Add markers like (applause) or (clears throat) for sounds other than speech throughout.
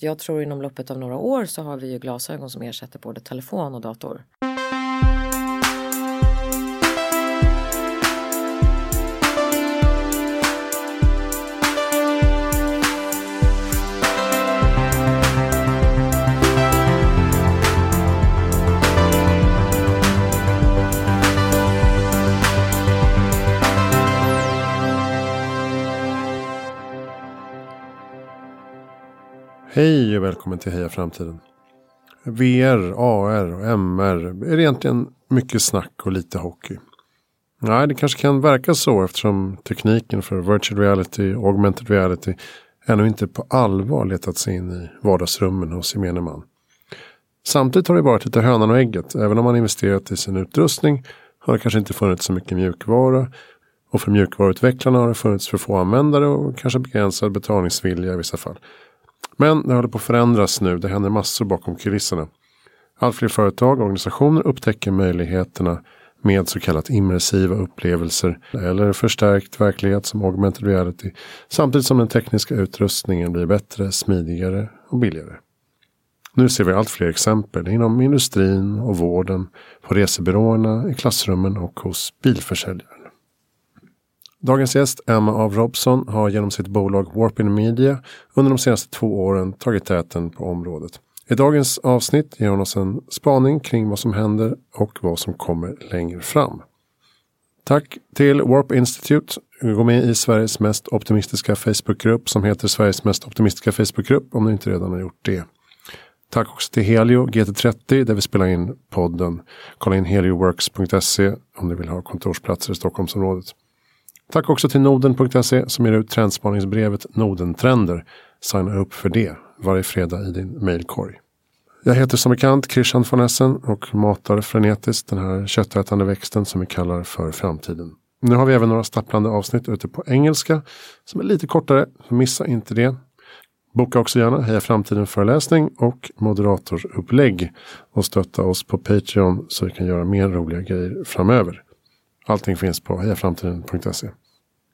Jag tror inom loppet av några år så har vi ju glasögon som ersätter både telefon och dator. Hej och välkommen till Heja Framtiden. VR, AR och MR är egentligen mycket snack och lite hockey. Nej, det kanske kan verka så eftersom tekniken för virtual reality och augmented reality ännu inte på allvar letat sig in i vardagsrummen hos gemene man. Samtidigt har det varit lite hönan och ägget. Även om man investerat i sin utrustning har det kanske inte funnits så mycket mjukvara. Och för mjukvaruutvecklarna har det funnits för få användare och kanske begränsad betalningsvilja i vissa fall. Men det håller på att förändras nu. Det händer massor bakom kulisserna. Allt fler företag och organisationer upptäcker möjligheterna med så kallat immersiva upplevelser eller förstärkt verklighet som augmented reality samtidigt som den tekniska utrustningen blir bättre, smidigare och billigare. Nu ser vi allt fler exempel inom industrin och vården, på resebyråerna, i klassrummen och hos bilförsäljare. Dagens gäst, Emma av Robson, har genom sitt bolag Warpin Media under de senaste två åren tagit täten på området. I dagens avsnitt ger hon oss en spaning kring vad som händer och vad som kommer längre fram. Tack till Warp Institute. Gå med i Sveriges mest optimistiska Facebookgrupp som heter Sveriges mest optimistiska Facebookgrupp om du inte redan har gjort det. Tack också till Helio GT30 där vi spelar in podden. Kolla in helioworks.se om du vill ha kontorsplatser i Stockholmsområdet. Tack också till Noden.se som ger ut trendspaningsbrevet Nodentrender. Signa upp för det varje fredag i din mailkorg. Jag heter som bekant Christian von Essen och matar frenetiskt den här köttätande växten som vi kallar för framtiden. Nu har vi även några stapplande avsnitt ute på engelska som är lite kortare, så missa inte det. Boka också gärna Heja Framtiden föreläsning och moderatorupplägg och stötta oss på Patreon så vi kan göra mer roliga grejer framöver. Allting finns på hejaframtiden.se.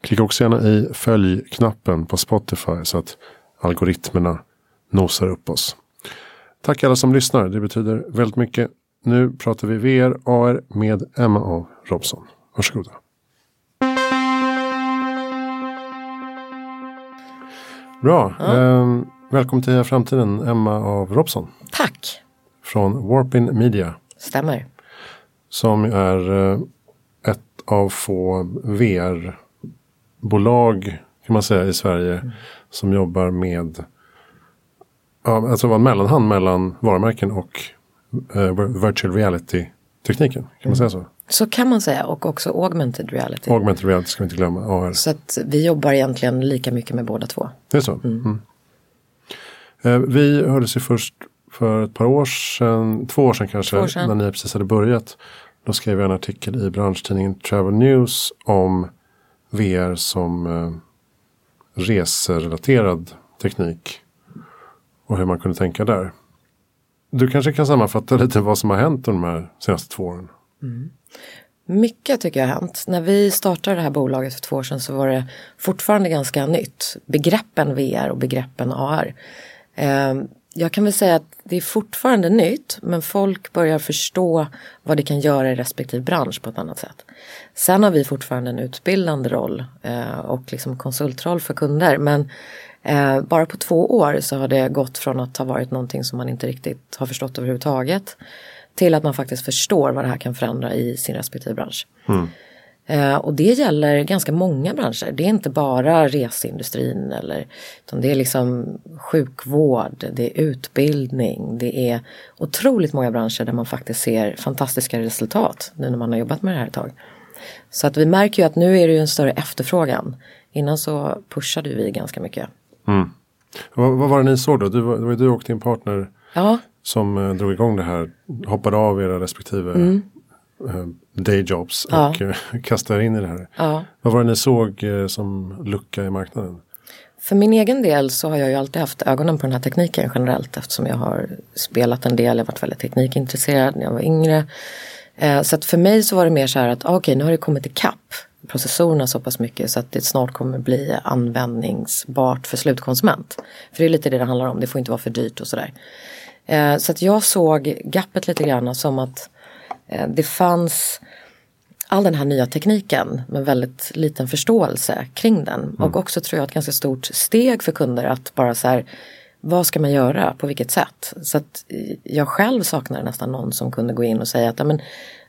Klicka också gärna i följ-knappen på Spotify så att algoritmerna nosar upp oss. Tack alla som lyssnar, det betyder väldigt mycket. Nu pratar vi VR, AR med Emma A. Robson. Varsågoda. Bra. Ja. Ehm, välkommen till Heja Framtiden, Emma av Robson. Tack. Från Warpin Media. Stämmer. Som är eh, av få VR-bolag kan man säga i Sverige mm. som jobbar med ja, alltså var en mellanhand mellan varumärken och uh, virtual reality-tekniken. Kan mm. man säga så? Så kan man säga och också augmented reality. Augmented reality ska vi inte glömma. AR. Så att vi jobbar egentligen lika mycket med båda två. Det är så? Mm. Mm. Uh, vi hördes ju först för ett par år sedan, två år sedan kanske, år sedan. när ni precis hade börjat. Då skrev jag en artikel i branschtidningen Travel News om VR som eh, reserelaterad teknik. Och hur man kunde tänka där. Du kanske kan sammanfatta lite vad som har hänt de här senaste två åren. Mm. Mycket tycker jag har hänt. När vi startade det här bolaget för två år sedan så var det fortfarande ganska nytt. Begreppen VR och begreppen AR. Eh, jag kan väl säga att det är fortfarande nytt men folk börjar förstå vad det kan göra i respektive bransch på ett annat sätt. Sen har vi fortfarande en utbildande roll eh, och liksom konsultroll för kunder men eh, bara på två år så har det gått från att ha varit någonting som man inte riktigt har förstått överhuvudtaget till att man faktiskt förstår vad det här kan förändra i sin respektive bransch. Mm. Eh, och det gäller ganska många branscher. Det är inte bara reseindustrin eller utan det är liksom sjukvård, det är utbildning, det är otroligt många branscher där man faktiskt ser fantastiska resultat nu när man har jobbat med det här ett tag. Så att vi märker ju att nu är det ju en större efterfrågan. Innan så pushade vi ganska mycket. Mm. Vad, vad, var det ni såg då? Du, det var du och din partner ja. som eh, drog igång det här. Hoppade av era respektive mm. Eh, dayjobs ja. och eh, (laughs) kastar in i det här. Ja. Vad var det ni såg eh, som lucka i marknaden? För min egen del så har jag ju alltid haft ögonen på den här tekniken generellt eftersom jag har spelat en del, jag har varit väldigt teknikintresserad när jag var yngre. Så att för mig så var det mer så här att ah, okej okay, nu har det kommit ikapp processorerna så pass mycket så att det snart kommer bli användningsbart för slutkonsument. För det är lite det det handlar om, det får inte vara för dyrt och sådär. Eh, så att jag såg gappet lite grann som att eh, det fanns all den här nya tekniken med väldigt liten förståelse kring den. Mm. Och också tror jag ett ganska stort steg för kunder att bara så här vad ska man göra, på vilket sätt? Så att jag själv saknar nästan någon som kunde gå in och säga att men,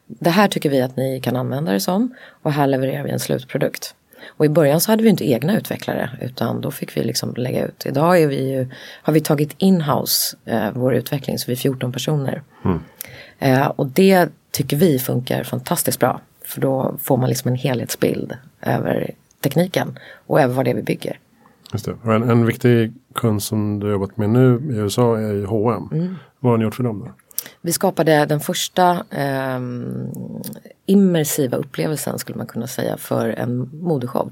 det här tycker vi att ni kan använda det som och här levererar vi en slutprodukt. Och i början så hade vi inte egna utvecklare utan då fick vi liksom lägga ut. Idag är vi ju, har vi tagit inhouse eh, vår utveckling så vi är 14 personer. Mm. Eh, och det tycker vi funkar fantastiskt bra. För då får man liksom en helhetsbild över tekniken och över vad det är vi bygger. Just det. En, en viktig kund som du jobbat med nu i USA är ju H&M. Mm. Vad har ni gjort för dem då? Vi skapade den första eh, immersiva upplevelsen skulle man kunna säga för en modeshow.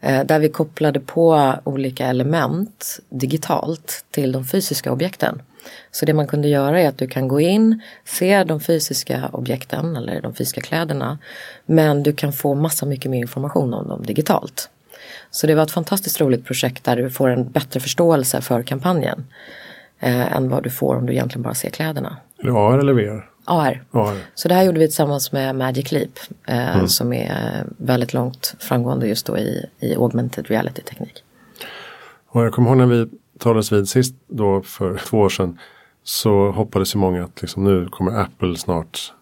Eh, där vi kopplade på olika element digitalt till de fysiska objekten. Så det man kunde göra är att du kan gå in, se de fysiska objekten eller de fysiska kläderna. Men du kan få massa mycket mer information om dem digitalt. Så det var ett fantastiskt roligt projekt där du får en bättre förståelse för kampanjen. Eh, än vad du får om du egentligen bara ser kläderna. Är det AR eller VR? AR. AR. Så det här gjorde vi tillsammans med Magic Leap eh, mm. som är väldigt långt framgående just då i, i augmented reality-teknik. Och jag kommer ihåg när vi talades vid sist då för två år sedan så hoppades ju många att liksom nu kommer Apple snart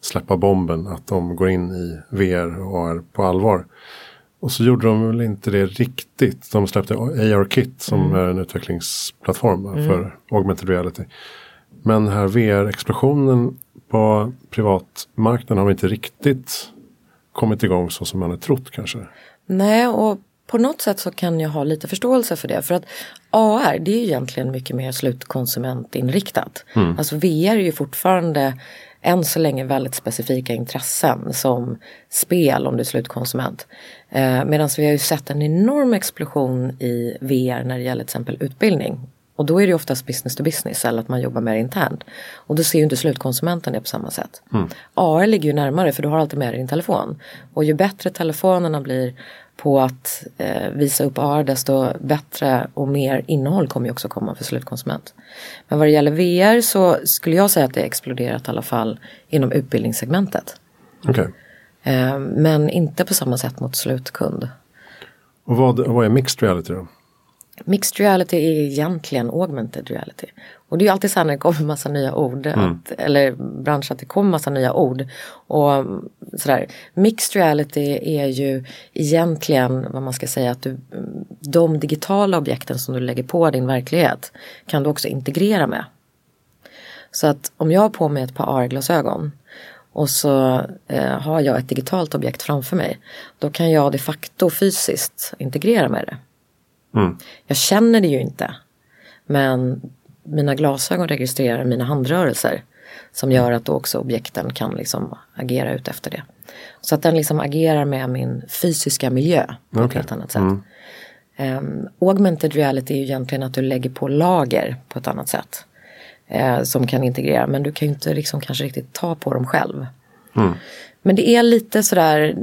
släppa bomben att de går in i VR och AR på allvar. Och så gjorde de väl inte det riktigt. De släppte AR-kit som mm. är en utvecklingsplattform mm. för augmented reality. Men här VR-explosionen på privatmarknaden har inte riktigt kommit igång så som man hade trott kanske. Nej, och på något sätt så kan jag ha lite förståelse för det. För att AR det är ju egentligen mycket mer slutkonsumentinriktat. Mm. Alltså VR är ju fortfarande än så länge väldigt specifika intressen som spel om du är slutkonsument. Eh, Medan vi har ju sett en enorm explosion i VR när det gäller till exempel utbildning. Och då är det oftast business to business eller att man jobbar mer internt. Och då ser ju inte slutkonsumenten det på samma sätt. Mm. AR ligger ju närmare för du har alltid med dig din telefon. Och ju bättre telefonerna blir på att eh, visa upp AR desto bättre och mer innehåll kommer ju också komma för slutkonsument. Men vad det gäller VR så skulle jag säga att det exploderat i alla fall inom utbildningssegmentet. Okay. Eh, men inte på samma sätt mot slutkund. Och vad, vad är mixed reality då? Mixed reality är egentligen augmented reality. Och det är ju alltid så här när det kommer massa nya ord. Mm. Att, eller bransch att det kommer massa nya ord. Och sådär. Mixed reality är ju egentligen vad man ska säga att du, de digitala objekten som du lägger på din verklighet kan du också integrera med. Så att om jag har på mig ett par AR-glasögon och så eh, har jag ett digitalt objekt framför mig. Då kan jag de facto fysiskt integrera med det. Mm. Jag känner det ju inte. Men mina glasögon registrerar mina handrörelser. Som gör att också objekten kan liksom agera ut efter det. Så att den liksom agerar med min fysiska miljö på okay. ett helt annat sätt. Mm. Um, augmented reality är ju egentligen att du lägger på lager på ett annat sätt. Uh, som kan integrera men du kan ju inte liksom kanske riktigt ta på dem själv. Mm. Men det är lite sådär,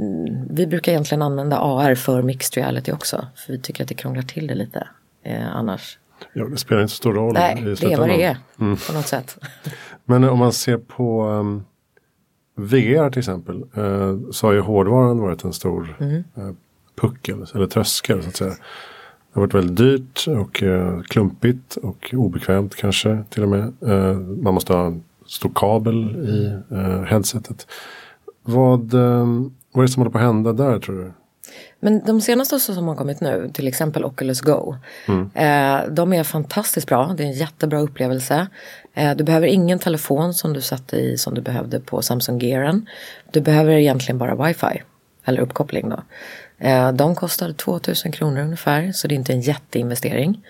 vi brukar egentligen använda AR för mixed reality också. För vi tycker att det krånglar till det lite eh, annars. Ja, det spelar inte så stor roll. Nej, det är vad det är mm. på något sätt. (laughs) Men om man ser på um, VR till exempel. Uh, så har ju hårdvaran varit en stor mm. uh, puckel eller tröskel så att säga. Det har varit väldigt dyrt och uh, klumpigt och obekvämt kanske till och med. Uh, man måste ha en stor kabel i uh, headsetet. Vad, um, vad är det som håller på att hända där tror du? Men de senaste som har kommit nu, till exempel Oculus Go. Mm. Eh, de är fantastiskt bra, det är en jättebra upplevelse. Eh, du behöver ingen telefon som du satte i som du behövde på Samsung Gearen. Du behöver egentligen bara wifi, eller uppkoppling då. Eh, de kostar 2000 kronor ungefär, så det är inte en jätteinvestering.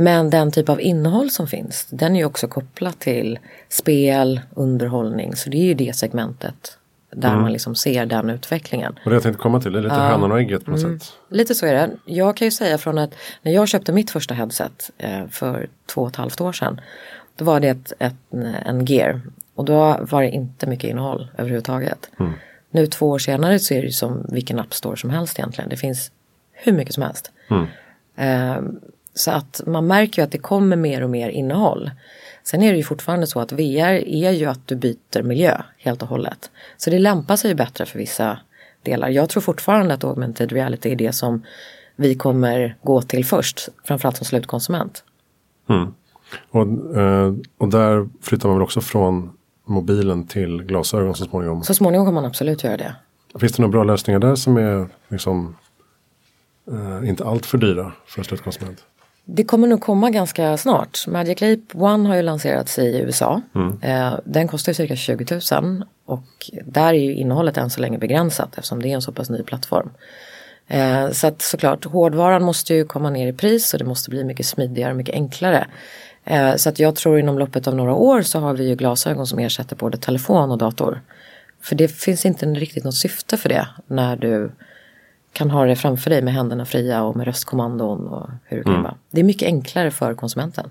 Men den typ av innehåll som finns, den är ju också kopplat till spel, underhållning, så det är ju det segmentet där mm. man liksom ser den utvecklingen. Och det jag tänkte komma till, det är lite ja. hönan och ägget på något mm. sätt. Lite så är det. Jag kan ju säga från att när jag köpte mitt första headset eh, för två och ett halvt år sedan. Då var det ett, ett, en gear och då var det inte mycket innehåll överhuvudtaget. Mm. Nu två år senare så är det som vilken App Store som helst egentligen. Det finns hur mycket som helst. Mm. Eh, så att man märker ju att det kommer mer och mer innehåll. Sen är det ju fortfarande så att VR är ju att du byter miljö helt och hållet. Så det lämpar sig ju bättre för vissa delar. Jag tror fortfarande att augmented reality är det som vi kommer gå till först, framförallt som slutkonsument. Mm. Och, eh, och där flyttar man väl också från mobilen till glasögon så småningom. Så småningom kommer man absolut göra det. Finns det några bra lösningar där som är liksom, eh, inte allt för dyra för en slutkonsument? Det kommer nog komma ganska snart. Magic Leap One har ju lanserats i USA. Eh, den kostar cirka 20 000 och där är ju innehållet än så länge begränsat eftersom det är en så pass ny plattform. Eh, så att såklart hårdvaran måste ju komma ner i pris och det måste bli mycket smidigare och mycket enklare. Eh, så att jag tror inom loppet av några år så har vi ju glasögon som ersätter både telefon och dator. För det finns inte riktigt något syfte för det när du kan ha det framför dig med händerna fria och med röstkommandon och hur du kan mm. Det är mycket enklare för konsumenten.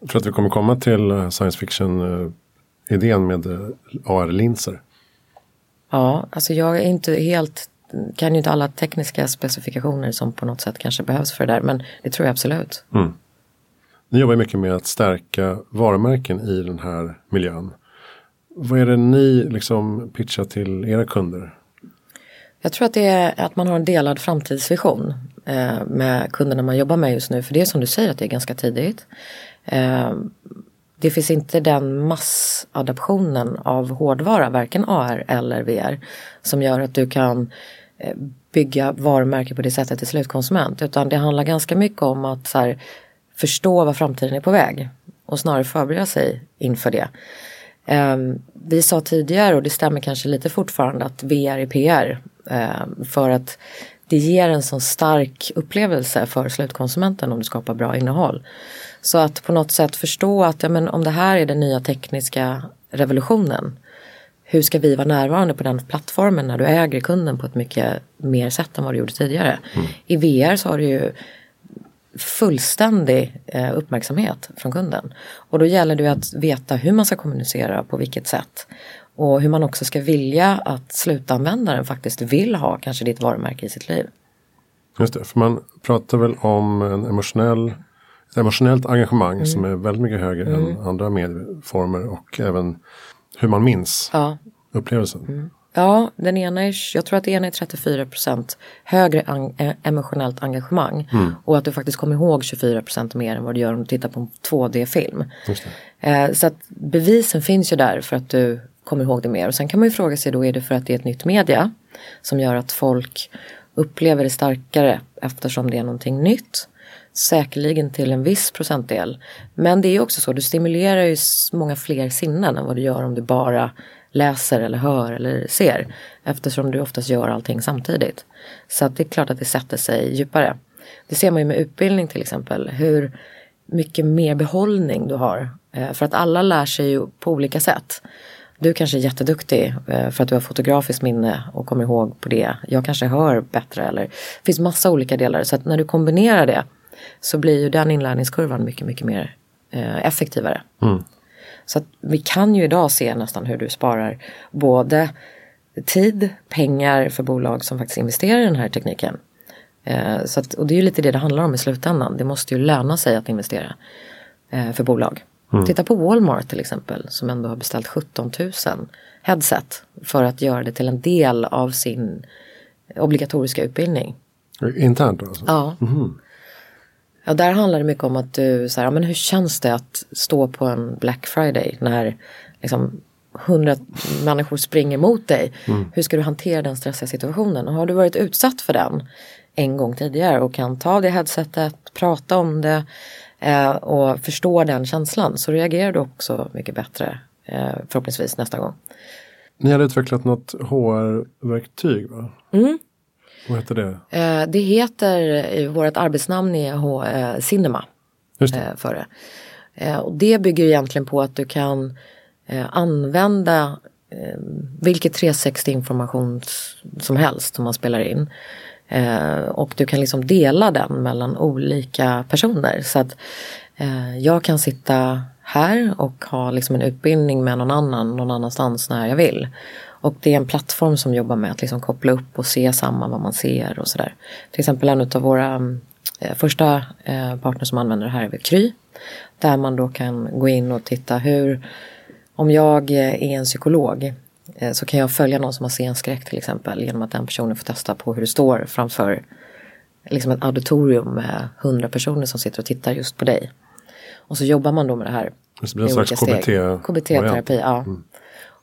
Jag tror att vi kommer komma till eh, science fiction-idén med eh, AR-linser. Ja, alltså jag är inte helt, kan ju inte alla tekniska specifikationer som på något sätt kanske behövs för det där, men det tror jag absolut. Mm. Ni jobbar mycket med att stärka varumärken i den här miljön. Vad är det ni liksom pitchar till era kunder? Jag tror att det är att man har en delad framtidsvision eh, med kunderna man jobbar med just nu. För det är som du säger att det är ganska tidigt. Eh, det finns inte den massadaptionen av hårdvara, varken AR eller VR, som gör att du kan eh, bygga varumärke på det sättet till slutkonsument. Utan det handlar ganska mycket om att så här, förstå vad framtiden är på väg och snarare förbereda sig inför det. Um, vi sa tidigare, och det stämmer kanske lite fortfarande, att VR är PR. Um, för att det ger en sån stark upplevelse för slutkonsumenten om du skapar bra innehåll. Så att på något sätt förstå att ja, men om det här är den nya tekniska revolutionen. Hur ska vi vara närvarande på den plattformen när du äger kunden på ett mycket mer sätt än vad du gjorde tidigare. Mm. I VR så har du ju fullständig eh, uppmärksamhet från kunden. Och då gäller det att veta hur man ska kommunicera på vilket sätt. Och hur man också ska vilja att slutanvändaren faktiskt vill ha kanske ditt varumärke i sitt liv. Just det, för man pratar väl om en emotionell, ett emotionellt engagemang mm. som är väldigt mycket högre mm. än andra medieformer och även hur man minns ja. upplevelsen. Mm. Ja, den ena är, jag tror att det ena är 34% högre an, eh, emotionellt engagemang. Mm. Och att du faktiskt kommer ihåg 24% mer än vad du gör om du tittar på en 2D-film. Eh, så att bevisen finns ju där för att du kommer ihåg det mer. Och sen kan man ju fråga sig då, är det för att det är ett nytt media som gör att folk upplever det starkare eftersom det är någonting nytt? Säkerligen till en viss procentdel. Men det är också så, du stimulerar ju många fler sinnen än vad du gör om du bara läser eller hör eller ser. Eftersom du oftast gör allting samtidigt. Så att det är klart att det sätter sig djupare. Det ser man ju med utbildning till exempel. Hur mycket mer behållning du har. Eh, för att alla lär sig ju på olika sätt. Du kanske är jätteduktig eh, för att du har fotografiskt minne och kommer ihåg på det. Jag kanske hör bättre eller det finns massa olika delar. Så att när du kombinerar det så blir ju den inlärningskurvan mycket, mycket mer eh, effektivare. Mm. Så att vi kan ju idag se nästan hur du sparar både tid, pengar för bolag som faktiskt investerar i den här tekniken. Eh, så att, och det är ju lite det det handlar om i slutändan. Det måste ju löna sig att investera för bolag. Mm. Titta på Walmart till exempel som ändå har beställt 17 000 headset för att göra det till en del av sin obligatoriska utbildning. Internt alltså? Ja. Mm. Ja, där handlar det mycket om att du, så här, ja, men hur känns det att stå på en Black Friday när liksom hundra människor springer mot dig. Mm. Hur ska du hantera den stressiga situationen? Och har du varit utsatt för den en gång tidigare och kan ta det headsetet, prata om det eh, och förstå den känslan så reagerar du också mycket bättre eh, förhoppningsvis nästa gång. Ni har utvecklat något HR-verktyg va? Mm. Vad heter det? Eh, det heter, vårt arbetsnamn är H, eh, Cinema. Just det. Eh, för det. Eh, och det bygger egentligen på att du kan använda vilket 360 information som helst som man spelar in. Eh, och du kan liksom dela den mellan olika personer. Så att eh, jag kan sitta här och ha liksom en utbildning med någon annan någon annanstans när jag vill. Och det är en plattform som jobbar med att liksom koppla upp och se samma vad man ser och sådär. Till exempel en av våra eh, första eh, partners som använder det här är Kry. Där man då kan gå in och titta hur, om jag eh, är en psykolog så kan jag följa någon som har scenskräck till exempel genom att den personen får testa på hur det står framför liksom ett auditorium med hundra personer som sitter och tittar just på dig. Och så jobbar man då med det här. Det blir en slags KBT. KBT-terapi, ja. Mm.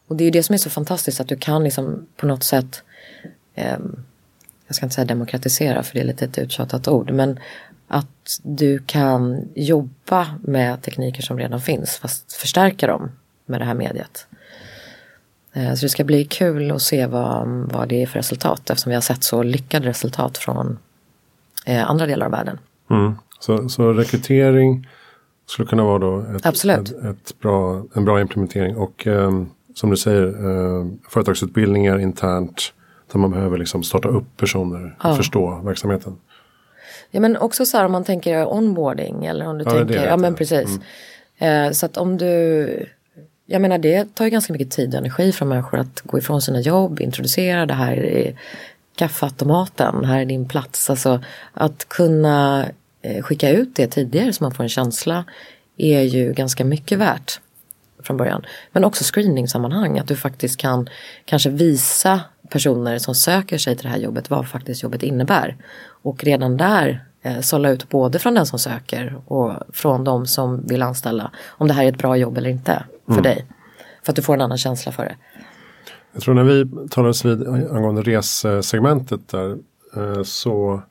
Och det är det som är så fantastiskt att du kan liksom på något sätt eh, jag ska inte säga demokratisera för det är lite ett uttjatat ord men att du kan jobba med tekniker som redan finns fast förstärka dem med det här mediet. Eh, så det ska bli kul att se vad, vad det är för resultat eftersom vi har sett så lyckade resultat från eh, andra delar av världen. Mm. Så, så rekrytering skulle kunna vara då ett, ett, ett, bra, en bra implementering och eh, som du säger eh, företagsutbildningar internt där man behöver liksom starta upp personer och ja. förstå verksamheten. Ja men också så här om man tänker onboarding eller om du ja, tänker, ja men precis. Mm. Eh, så att om du, jag menar det tar ju ganska mycket tid och energi från människor att gå ifrån sina jobb, introducera det här eh, i kaffeautomaten, här är din plats. Alltså att kunna eh, skicka ut det tidigare så man får en känsla är ju ganska mycket värt från början. Men också screeningsammanhang, att du faktiskt kan kanske visa personer som söker sig till det här jobbet vad faktiskt jobbet innebär. Och redan där eh, sålla ut både från den som söker och från de som vill anställa om det här är ett bra jobb eller inte för mm. dig. För att du får en annan känsla för det. Jag tror när vi talades vid angående resegmentet där eh, så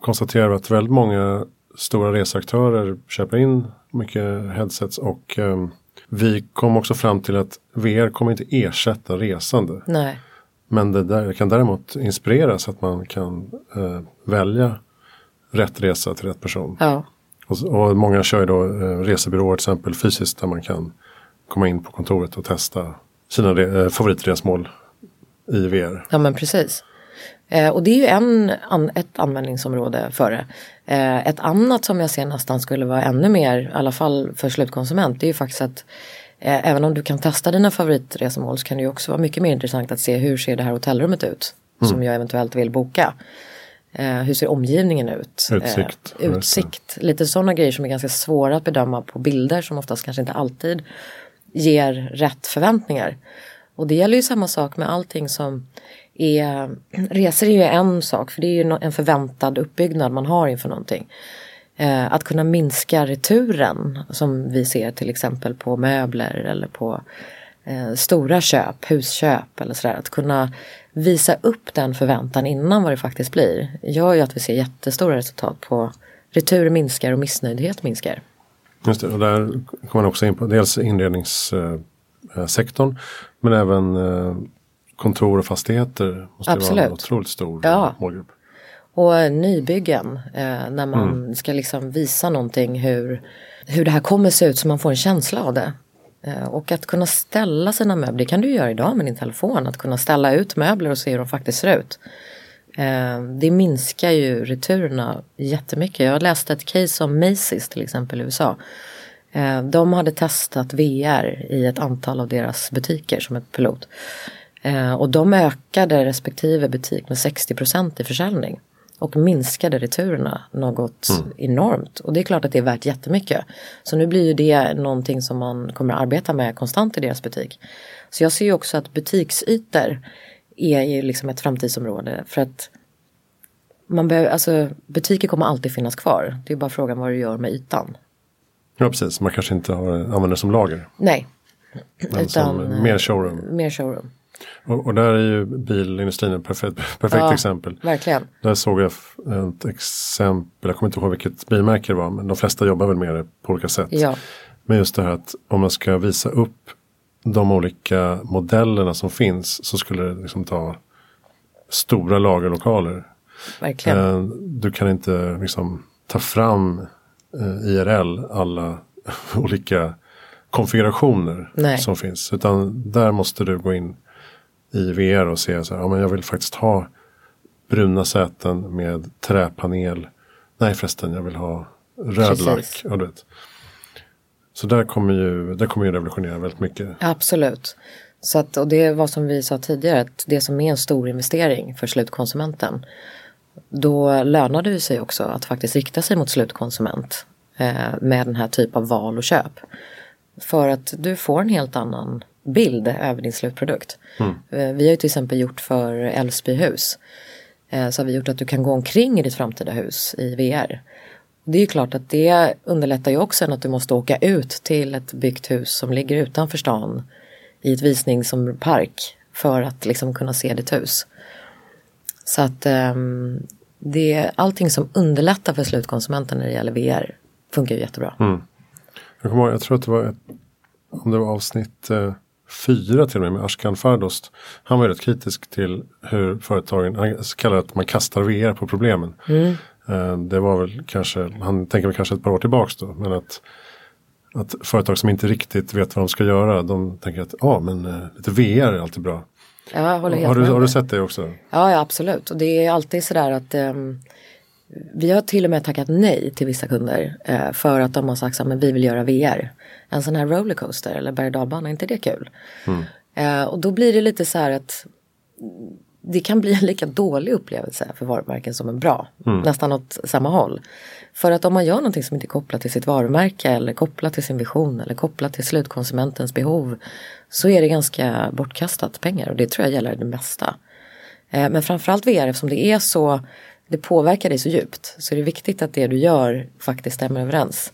konstaterar vi att väldigt många stora reseaktörer köper in mycket headsets och eh, vi kom också fram till att VR kommer inte ersätta resande. Nej. Men det där kan däremot inspirera så att man kan eh, välja rätt resa till rätt person. Ja. Och, och många kör ju då eh, resebyråer till exempel fysiskt där man kan komma in på kontoret och testa sina re, eh, favoritresmål i VR. Ja men precis. Eh, och det är ju en, an, ett användningsområde för det. Eh, ett annat som jag ser nästan skulle vara ännu mer, i alla fall för slutkonsument, det är ju faktiskt att eh, även om du kan testa dina favoritresmål så kan det ju också vara mycket mer intressant att se hur ser det här hotellrummet ut mm. som jag eventuellt vill boka. Hur ser omgivningen ut? Utsikt. Utsikt. Lite sådana grejer som är ganska svåra att bedöma på bilder som oftast kanske inte alltid ger rätt förväntningar. Och det gäller ju samma sak med allting som är, resor är ju en sak för det är ju en förväntad uppbyggnad man har inför någonting. Eh, att kunna minska returen som vi ser till exempel på möbler eller på eh, stora köp, husköp eller sådär. Att kunna visa upp den förväntan innan vad det faktiskt blir gör ju att vi ser jättestora resultat på retur minskar och missnöjdhet minskar. Just det, och där kommer man också in på dels inredningssektorn men även eh, kontor och fastigheter måste Absolut. vara en otroligt stor ja. målgrupp. Och nybyggen, eh, när man mm. ska liksom visa någonting hur, hur det här kommer se ut så man får en känsla av det. Eh, och att kunna ställa sina möbler, det kan du göra idag med din telefon, att kunna ställa ut möbler och se hur de faktiskt ser ut. Eh, det minskar ju returerna jättemycket. Jag läste ett case om Macy's till exempel i USA. Eh, de hade testat VR i ett antal av deras butiker som ett pilot. Eh, och de ökade respektive butik med 60% i försäljning. Och minskade returerna något mm. enormt. Och det är klart att det är värt jättemycket. Så nu blir ju det någonting som man kommer att arbeta med konstant i deras butik. Så jag ser ju också att butiksytor är ju liksom ett framtidsområde. För att man behöver, alltså, butiker kommer alltid finnas kvar. Det är bara frågan vad du gör med ytan. Ja precis, man kanske inte har, använder som lager. Nej. Men Utan, som mer showroom. Mer showroom. Och, och, där är ju bilindustrin ett perfekt, perfekt ja, exempel. Verkligen. Där såg jag ett exempel, jag kommer inte ihåg vilket bilmärke det var, men de flesta jobbar väl med det på olika sätt. Ja. Men just det här att om man ska visa upp de olika modellerna som finns så skulle det liksom ta stora lagerlokaler. Verkligen. Eh, du kan inte liksom ta fram eh, IRL alla (laughs) olika konfigurationer Nej. som finns. Utan där måste du gå in i VR och se så här, ja men jag vill faktiskt ha bruna säten med träpanel. Nej förresten, jag vill ha röd lack. Ja, du vet. Så där kommer ju, där kommer ju revolutionera väldigt mycket. Absolut. Så att, och det var som vi sa tidigare, att det som är en stor investering för slutkonsumenten. Då lönade det sig också att faktiskt rikta sig mot slutkonsument eh, med den här typen av val och köp. För att du får en helt annan bild över din slutprodukt. Mm. Eh, vi har ju till exempel gjort för Älvsbyhus. Eh, så har vi gjort att du kan gå omkring i ditt framtida hus i VR. Det är ju klart att det underlättar ju också än att du måste åka ut till ett byggt hus som ligger utanför stan i ett visningspark för att liksom kunna se ditt hus. Så att um, det, allting som underlättar för slutkonsumenten när det gäller VR funkar ju jättebra. Mm. Jag, ihåg, jag tror att det var ett, om det var avsnitt eh, fyra till och med med Ashkan Fardost. Han var rätt kritisk till hur företagen, han kallar det att man kastar VR på problemen. Mm. Eh, det var väl kanske, han tänker väl kanske ett par år tillbaks då. Men att, att företag som inte riktigt vet vad de ska göra. De tänker att ja men eh, lite VR är alltid bra. Ja, jag håller helt har, du, med har du sett det också? Ja, ja absolut. Och det är alltid sådär att um, vi har till och med tackat nej till vissa kunder uh, för att de har sagt att vi vill göra VR. En sån här rollercoaster eller berg och är inte det kul? Mm. Uh, och då blir det lite så här att det kan bli en lika dålig upplevelse för varumärken som en bra. Mm. Nästan åt samma håll. För att om man gör någonting som inte är kopplat till sitt varumärke eller kopplat till sin vision eller kopplat till slutkonsumentens behov så är det ganska bortkastat pengar och det tror jag gäller det mesta. Eh, men framförallt VR eftersom det är så, det påverkar dig så djupt så är det viktigt att det du gör faktiskt stämmer överens.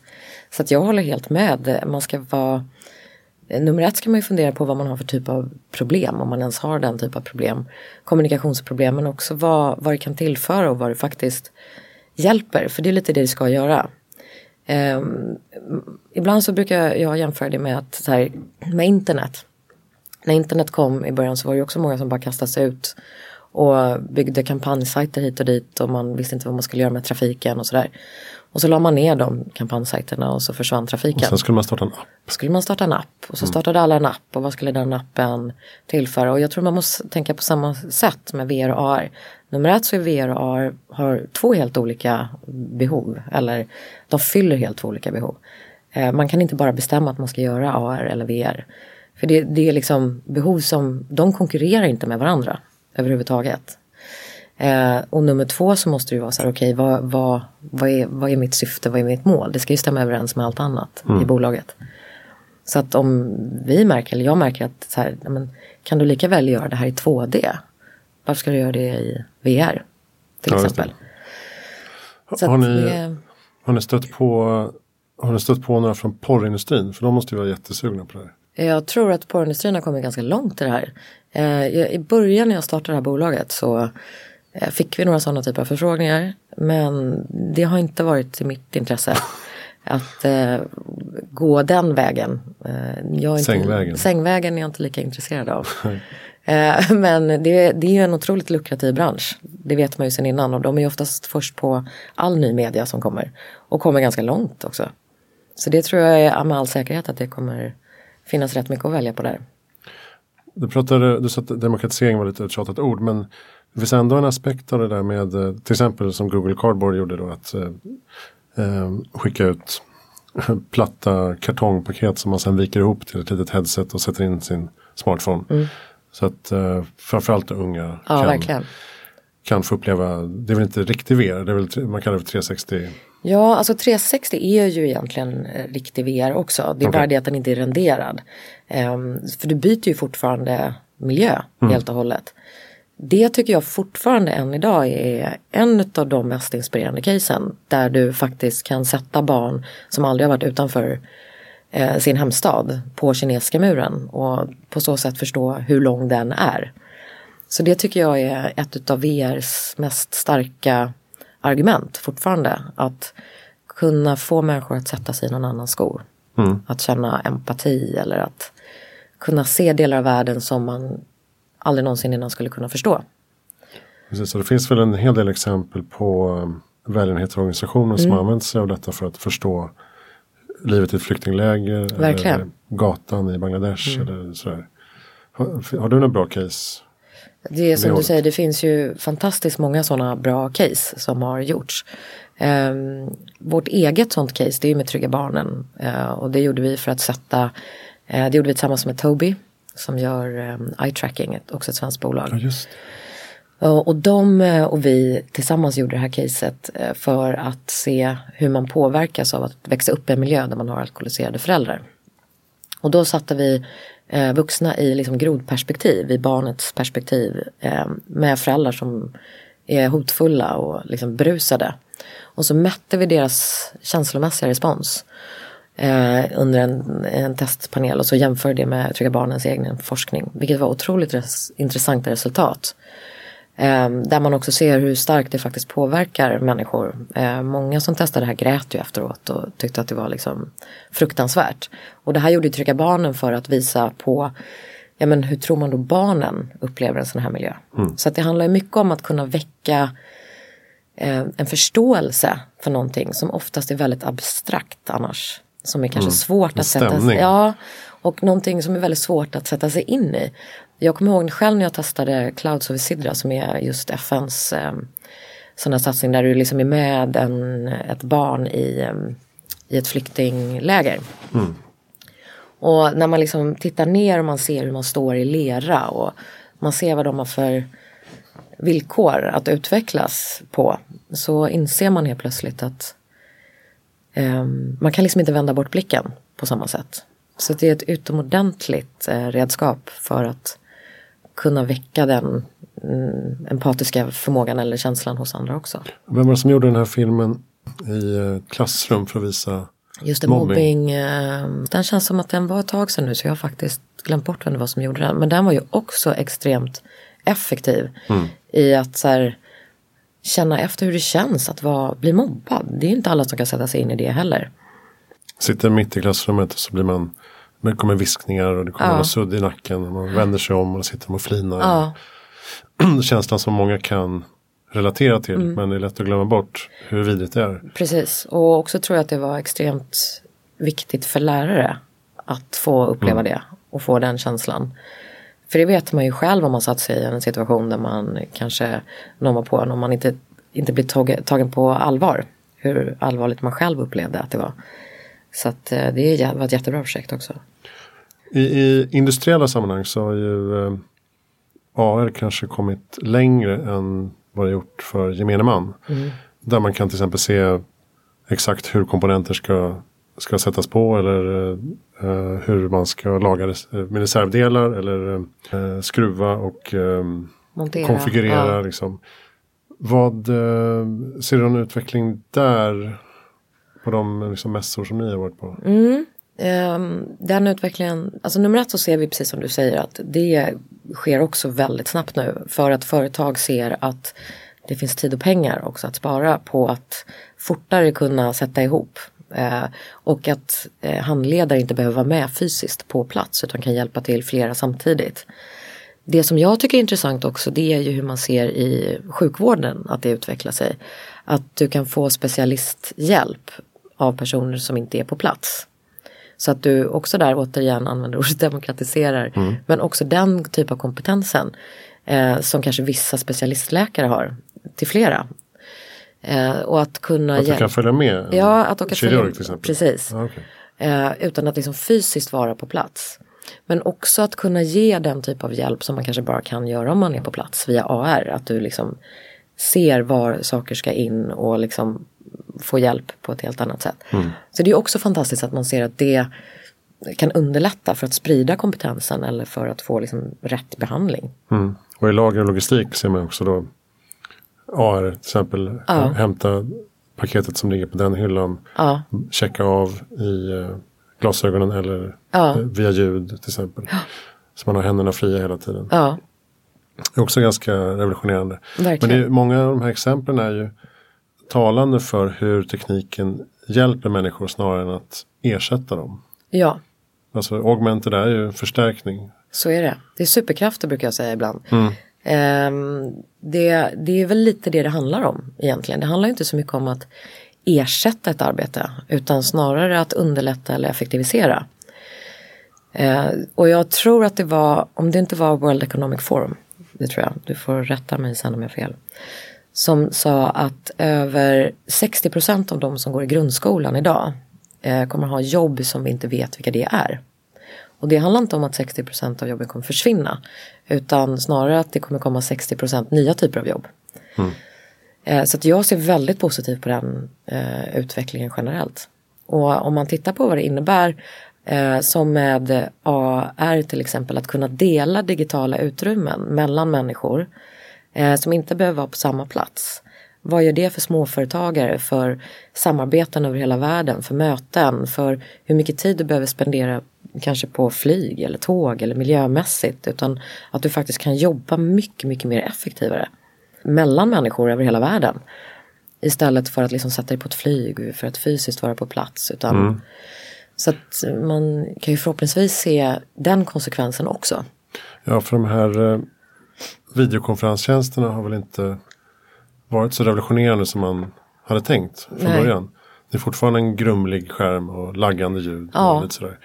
Så att jag håller helt med, man ska vara Nummer ett ska man ju fundera på vad man har för typ av problem, om man ens har den typ av problem. Kommunikationsproblem men också vad, vad det kan tillföra och vad det faktiskt hjälper, för det är lite det det ska göra. Um, ibland så brukar jag jämföra det med att så här, med internet. När internet kom i början så var det också många som bara kastades ut och byggde kampanjsajter hit och dit och man visste inte vad man skulle göra med trafiken och sådär. Och så la man ner de kampanjsajterna och så försvann trafiken. Och sen skulle man starta en app. Skulle man starta en app och så mm. startade alla en app och vad skulle den appen tillföra? Och jag tror man måste tänka på samma sätt med VR och AR. Nummer ett så är VR och AR har två helt olika behov eller de fyller helt två olika behov. Eh, man kan inte bara bestämma att man ska göra AR eller VR. För det, det är liksom behov som, de konkurrerar inte med varandra överhuvudtaget. Eh, och nummer två så måste det ju vara så här, okej okay, vad, vad, vad, är, vad är mitt syfte, vad är mitt mål? Det ska ju stämma överens med allt annat mm. i bolaget. Så att om vi märker, eller jag märker att så här, men, kan du lika väl göra det här i 2D? Varför ska du göra det i VR? Till ja, exempel. Har ni, det, har, ni stött på, har ni stött på några från porrindustrin? För de måste ju vara jättesugna på det här. Jag tror att porrindustrin har kommit ganska långt i det här. Eh, I början när jag startade det här bolaget så fick vi några sådana typer av förfrågningar. Men det har inte varit i mitt intresse att eh, gå den vägen. Eh, jag inte, sängvägen. Sängvägen är jag inte lika intresserad av. (laughs) eh, men det, det är en otroligt lukrativ bransch. Det vet man ju sen innan och de är oftast först på all ny media som kommer. Och kommer ganska långt också. Så det tror jag är med all säkerhet att det kommer finnas rätt mycket att välja på där. Du pratade, du sa att demokratisering var lite ett tjatat ord men det finns ändå en aspekt av det där med eh, till exempel som Google Cardboard gjorde då att eh, eh skicka ut (laughs) platta kartongpaket som man sen viker ihop till ett litet headset och sätter in sin smartphone. Mm. Så att eh, framförallt unga ja, kan, kan få uppleva, det är väl inte riktig VR, det är väl, man kallar det för 360. Ja, alltså 360 är ju egentligen eh, riktig VR också. Det är okay. bara det att den inte är renderad. Um, för du byter ju fortfarande miljö mm. helt och hållet. Det tycker jag fortfarande än idag är en av de mest inspirerande casen. Där du faktiskt kan sätta barn som aldrig har varit utanför eh, sin hemstad på kinesiska muren och på så sätt förstå hur lång den är. Så det tycker jag är ett av VRs mest starka argument fortfarande. Att kunna få människor att sätta sig i någon annans skor. Mm. Att känna empati eller att kunna se delar av världen som man aldrig någonsin innan skulle kunna förstå. Precis, så det finns väl en hel del exempel på um, välgörenhetsorganisationer mm. som använt sig av detta för att förstå livet i ett flyktingläger. Verkligen. Eller gatan i Bangladesh mm. eller sådär. Har, har du några bra case? Det är som du säger, det finns ju fantastiskt många sådana bra case som har gjorts. Um, vårt eget sånt case det är med Trygga Barnen uh, och det gjorde vi för att sätta, uh, det gjorde vi tillsammans med Toby som gör eh, eye tracking, också ett svenskt bolag. Ja. Och, de eh, och vi tillsammans gjorde det här caset eh, för att se hur man påverkas av att växa upp i en miljö där man har alkoholiserade föräldrar. Och då satte vi eh, vuxna i liksom grodperspektiv, i barnets perspektiv eh, med föräldrar som är hotfulla och liksom brusade. Och så mätte vi deras känslomässiga respons eh, under en, en, testpanel och så jämförde det med Trygga Barnens egen forskning. Vilket var otroligt res intressanta resultat. Eh, där man också ser hur starkt det faktiskt påverkar människor. Eh, många som testade det här grät ju efteråt och tyckte att det var liksom fruktansvärt. Och det här gjorde Trygga Barnen för att visa på ja, men hur tror man då barnen upplever en sån här miljö. Mm. Så att det handlar mycket om att kunna väcka eh, en förståelse för någonting som oftast är väldigt abstrakt annars. Som är kanske mm. svårt att sätta sig Ja, och någonting som är väldigt svårt att sätta sig in i. Jag kommer ihåg själv när jag testade Clouds of Isidra som är just FNs eh, här satsning där du liksom är med en, ett barn i, eh, i ett flyktingläger. Mm. Och när man liksom tittar ner och man ser hur man står i lera och man ser vad de har för villkor att utvecklas på så inser man helt plötsligt att man kan liksom inte vända bort blicken på samma sätt. Så det är ett utomordentligt uh, redskap för att kunna väcka den mm, empatiska förmågan eller känslan hos andra också. Vem var det som gjorde den här filmen i uh, klassrum för att visa Just det, mobbing. mobbing uh, den känns som att den var ett tag sedan nu så jag har faktiskt glömt bort vem det var som gjorde den. Men den var ju också extremt effektiv mm. i att så här, känna efter hur det känns att vara, bli mobbad. Det är inte alla som kan sätta sig in i det heller. Sitter mitt i klassrummet så blir man det kommer viskningar och det kommer ja. sudd i nacken. Och man vänder sig om och sitter och flinar. Ja. (clears throat) Känslan som många kan relatera till. Mm. Men det är lätt att glömma bort hur vidrigt det är. Precis. Och också tror jag att det var extremt viktigt för lärare. Att få uppleva mm. det. Och få den känslan. För det vet man ju själv om man satt sig i en situation där man kanske någon var på en om man inte, inte blir tag, tagen på allvar. Hur allvarligt man själv upplevde att det var. Så att eh, det var ett jättebra projekt också. I, i industriella sammanhang så har ju eh, AR kanske kommit längre än vad det gjort för gemene man. Mm. Där man kan till exempel se exakt hur komponenter ska, ska sättas på eller eh, hur man ska laga det med reservdelar eller eh, skruva och eh, Montera, konfigurera. Ja. Liksom. Vad eh, ser du någon utveckling där på de liksom, mässor som ni har varit på? Mm. Um, den utvecklingen, alltså nummer ett så ser vi precis som du säger att det sker också väldigt snabbt nu för att företag ser att det finns tid och pengar också att spara på att fortare kunna sätta ihop och att uh, handledare inte behöver vara med fysiskt på plats utan kan hjälpa till flera samtidigt. Det som jag tycker är intressant också det är ju hur man ser i sjukvården att det utvecklar sig. Att du kan få specialisthjälp av personer som inte är på plats. Så att du också där återigen använder (laughs) ordet demokratiserar. Mm. Men också den typ av kompetensen eh, som kanske vissa specialistläkare har till flera. Eh, och att kunna... Att du kan följa med? Ja, att åka kirurg till exempel? Precis. Ah, okay. eh, utan att liksom fysiskt vara på plats. Men också att kunna ge den typ av hjälp som man kanske bara kan göra om man är på plats via AR. Att du liksom ser var saker ska in och liksom få hjälp på ett helt annat sätt. Mm. Så det är också fantastiskt att man ser att det kan underlätta för att sprida kompetensen eller för att få liksom rätt behandling. Mm. Och i lager och logistik ser man också då AR till exempel ja. hämta paketet som ligger på den hyllan. Ja. Checka av i uh, glasögonen eller ja. uh, via ljud till exempel. Så man har händerna fria hela tiden. Det är också ganska revolutionerande. Verkligen. Men det många av de här exemplen är ju talande för hur tekniken hjälper människor snarare än att ersätta dem. Ja. Alltså augmented är ju förstärkning. Så är det. Det är superkrafter brukar jag säga ibland. Mm. Ehm, det, det är väl lite det det handlar om egentligen. Det handlar inte så mycket om att ersätta ett arbete utan snarare att underlätta eller effektivisera. Ehm, och jag tror att det var, om det inte var World Economic Forum, det tror jag, du får rätta mig sen om jag har fel som sa att över 60 procent av de som går i grundskolan idag eh, kommer ha jobb som vi inte vet vilka det är. Och det handlar inte om att 60% av jobben kommer försvinna. Utan snarare att det kommer komma 60% nya typer av jobb. Mm. Så att jag ser väldigt positivt på den eh, utvecklingen generellt. Och om man tittar på vad det innebär eh, som med AR till exempel att kunna dela digitala utrymmen mellan människor eh, som inte behöver vara på samma plats. Vad gör det för småföretagare, för samarbeten över hela världen, för möten, för hur mycket tid du behöver spendera kanske på flyg eller tåg eller miljömässigt utan att du faktiskt kan jobba mycket, mycket mer effektivare mellan människor över hela världen. Istället för att liksom sätta dig på ett flyg för att fysiskt vara på plats. Utan, mm. Så att man kan ju förhoppningsvis se den konsekvensen också. Ja, för de här eh, videokonferenstjänsterna har väl inte varit så revolutionerande som man hade tänkt från Nej. början. Det är fortfarande en grumlig skärm och laggande ljud. Ja. Och lite sådär.